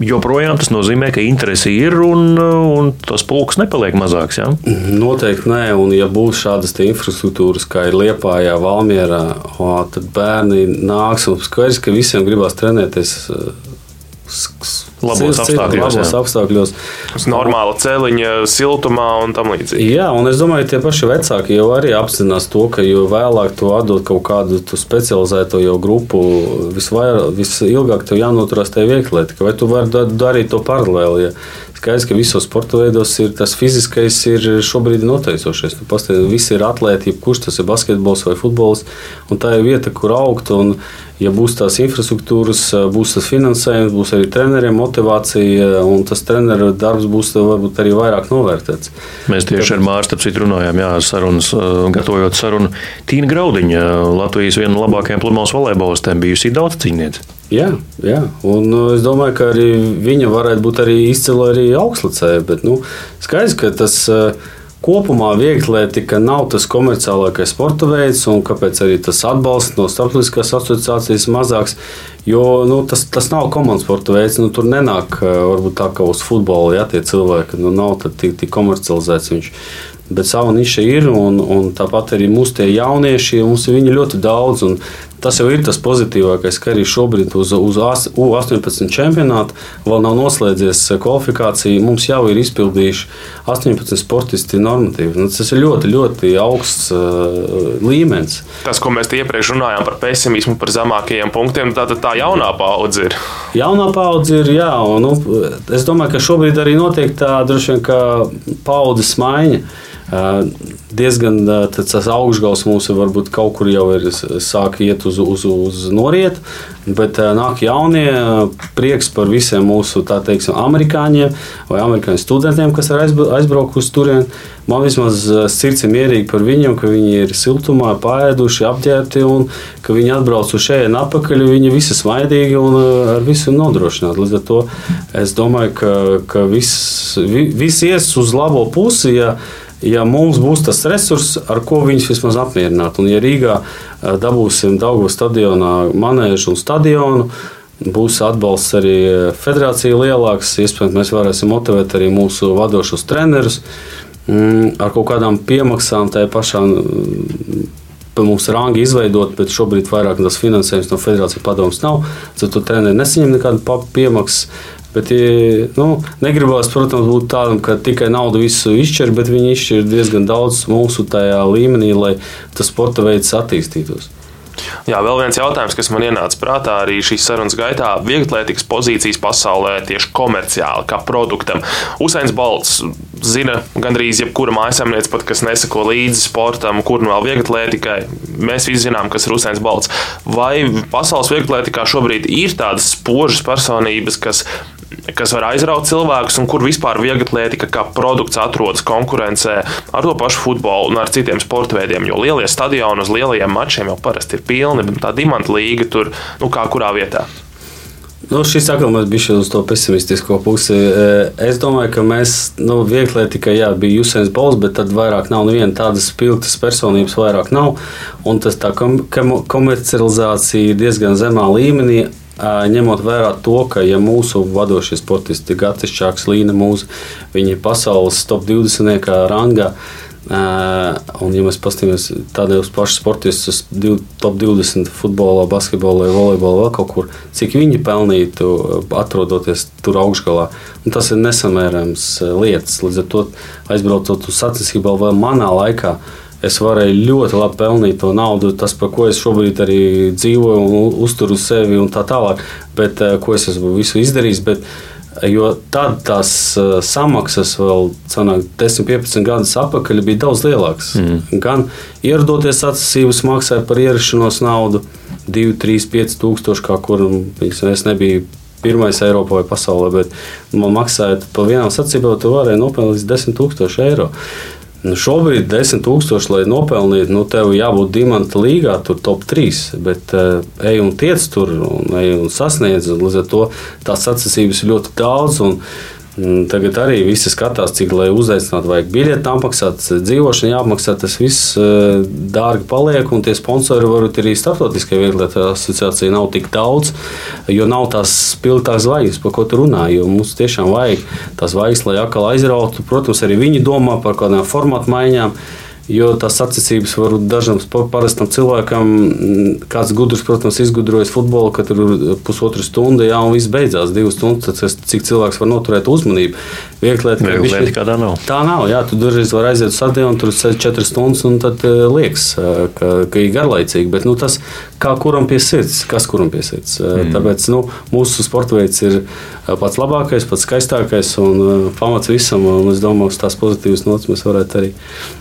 Joprojām tas nozīmē, ka interese ir un, un tas pulks nepaliek mazāks. Ja? Noteikti nē, un ja būs šādas infrastruktūras, kā ir Liepājā, Valmierā, o, tad bērni nāks un skaidrs, ka visiem gribās trenēties Labos apstākļos, labos jā. apstākļos. Uz normāla celiņa, siltumā un tam līdzīgi. Jā, un es domāju, tie paši vecāki jau arī apzinās to, ka jo vēlāk tu atdod kaut kādu specializēto jau grupu, visvairāk, visilgāk tev jānoturās tajā vieglā. Vai tu vari da- darīt to paralēli? Ja skaidrs, ka visos sporta veidos ir tas fiziskais, ir šobrīd noteicošais. Tu pastāvi, visi ir atlēti, jebkurš tas ir basketbols vai futbols, un tā ir vieta, kur augt. Un, ja būs tās infrastruktūras, būs tas finansējums, būs arī treneriem motivācija, un tas treneru darbs būs varbūt arī vairāk novērtēts. Mēs tieši ar Mārstu citu runājām, jā, sarunas, uh, gatavojot sarunu. Tīna Graudiņa, Latvijas viena no labākajām pludmales volejbolistēm, bijusi daudz cīņniece. Jā, jā, un es domāju, ka arī viņa varētu būt arī izcila arī augstlicēja. Bet nu, skaidrs, ka tas uh, kopumā vieglietika nav tas komerciālākais sporta veids, un kāpēc arī tas atbalsts no starptautiskās asociācijas mazāks. Jo nu, tas, tas nav komandas sporta veids. Nu, tur nenāk varbūt tā kā uz futbola, ja tie cilvēki nu, nav tik, tik komercializēts. Viņš. Bet sava niša ir, un, un tāpat arī mūsu jaunieši, mums ir ļoti daudz. un Tas jau ir tas pozitīvākais, ka arī šobrīd uz, uz as- U18 čempionātu vēl nav noslēdzies kvalifikācija. Mums jau ir izpildījuši 18 sportisti normatīvi. Nu, tas ir ļoti, ļoti augsts uh, līmenis. Tas, ko mēs iepriekš runājām par pesimismu, par zemākajiem punktiem, tā, tā, jaunā paudze ir. Jaunā paudze ir, jā, un nu, es domāju, ka šobrīd arī notiek tā droši vien paudzes maiņa. Diezgan tas augšgals mums varbūt kaut kur jau ir sāk iet uz, uz, uz norietu, bet nāk jaunie prieks par visiem mūsu, tā teiksim, amerikāņiem vai amerikāņu studentiem, kas ir aizbra- aizbraukuši uz turieni. Man vismaz sirds ir mierīga par viņiem, ka viņi ir siltumā, pāēduši, apģērbti un ka viņi atbrauc uz šejienes atpakaļ. Viņi visi smaidīgi un ar visu nodrošināti. Līdz ar to es domāju, ka, ka viss vi, viss ies uz labo pusi. Ja, ja mums būs tas resurs, ar ko viņus vismaz apmierināt. Un, ja Rīgā dabūsim Daugu stadionā manēžu un stadionu, būs atbalsts arī federācija lielāks. Iespējams, mēs varēsim motivēt arī mūsu vadošos trenerus mm, ar kaut kādām piemaksām, tā pašā mm, mums rangi izveidot, bet šobrīd vairāk tas finansējums no federācijas padomus nav. Tad tu treneri nesaņem nekādu piemaksu. Bet, nu, negribās, protams, būt tādam, ka tikai naudu visu izšķir, bet viņi izšķir diezgan daudz mūsu tajā līmenī, lai tas sporta veids attīstītos. Jā, vēl viens jautājums, kas man ienāca prātā arī šīs sarunas gaitā. Vieglatlētikas pozīcijas pasaulē tieši komerciāli, kā produktam. Usains Balts zina gandrīz jebkura mājasemniece, pat kas nesako līdzi sportam, kur nu vēl vieglatlētikai. Mēs visi zinām, kas ir Usains Balts. Vai pasaules vieglatlētikā šobrīd ir tādas spožas personības, kas kas var aizraut cilvēkus, un kur vispār vieglatlētika kā produkts atrodas konkurencē ar to pašu futbolu un ar citiem sporta veidiem. Jo lielie stadioni uz lielajiem mačiem jau parasti ir pilni, bet tā dimanta līga tur, nu kā kurā vietā. Nu, šis atkal bijām uz to pesimistisko pusi. E, Es domāju, ka mēs, nu, vieglī tikai jā, bija Jusēns Bols, bet tad vairāk nav neviena tādas spilgtas personības, vairāk nav. Un tas tā kom kom komercializācija diezgan zemā līmenī. Ņemot vērā to, ka ja mūsu vadošie sportisti, Gatis Čāks, Līna Mūza, viņi ir pasaules top 20 rangā. Uh, un, ja mēs paskatāmies tādus pašus sportistus, top 20 futbolā, basketbolā, volejbolā, vēl kaut kur, cik viņi pelnītu, atrodoties tur augšgalā, un tas ir nesamērāms uh, lietas. Līdz ar to aizbraucot uz sacensībām vēl manā laikā. Es varēju ļoti labi pelnīt to naudu, tas, par ko es šobrīd arī dzīvoju un uzturu sevi un tā tālāk, bet uh, ko es esmu visu izdarījis. Bet, Jo tad tās uh, samaksas vēl sanāk, 10, 15 gadus atpakaļ bija daudz lielākas. Mm. Gan ierodoties sacensības maksāja par ierašanos naudu 2, 3, 5 tūkstoši, kā kur es nebiju. Pirmais Eiropā vai pasaulē, bet man maksāja par vienām sacensībām, tu varēji nopelnīt līdz 10,000 eiro. Nu, šobrīd 10,000, lai nopelnītu, nu, tev jābūt dimanta līgā, tur top 3. Bet uh, ej un tiec tur, un ej un sasniedz. Un līdz ar to tās sacensības ir ļoti daudz. Un, mm, Tagad arī visi skatās, cik lai uzaicinātu, vajag biļeti apmaksāt, dzīvošana jāapmaksā. Tas viss uh, dārgi paliek, un tie sponsori varbūt arī starptautiskajā vieglietu asociācijā nav tik daudz, jo nav tās spilgtās zvaigznes, par ko tu runā. Mums tiešām vajag tās zvaigznes, lai atkal aizrautu. Protams, arī viņi domā par kādām formātu maiņām. Jo tās sacensības var dažam parastam cilvēkam, mm, kāds gudrs, protams, izgudrojas futbolu, ka tur ir pusotra stunda, jā, un viss beidzās divas stundas. Tad, cik cilvēks var noturēt uzmanību? Viegli lietot, ka tā nav. Tā nav, jā, tu dažreiz vari aiziet uz stadionu, tur sēž četras stundas, un tad uh, liekas, uh, ka, ka ir garlaicīgi. Bet nu, tas, kā kuram pie sirds, kas kuram pie sirds. Uh, mm. Tāpēc nu, mūsu sporta veids ir pats labākais, pats skaistākais un pamats visam. Un es domāju, ka tās pozitīvas nots mēs varētu arī.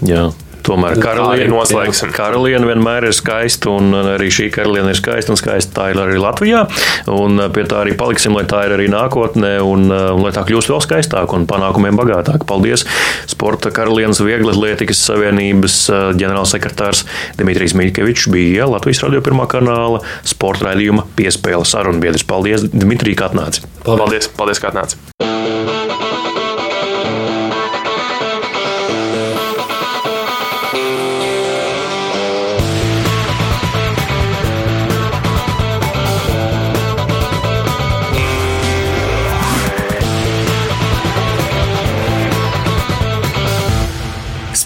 Jā. Tomēr karaliene, karaliene vienmēr ir skaista, un arī šī karaliene ir skaista un skaista. Tā ir arī Latvijā. Un pie tā arī paliksim, lai tā ir arī nākotnē, un, un lai tā kļūst vēl skaistāka un panākumiem bagātāka. Paldies! Sporta karalienes Vieglatlētikas Savienības ģenerālsekretārs Dimitrijs Miļkevičs bija Latvijas radio pirmā kanāla sporta raidījuma piespēle sarunbiedrs. Paldies, Dimitrij, kā atnāci! Paldies, paldies kā atnāci!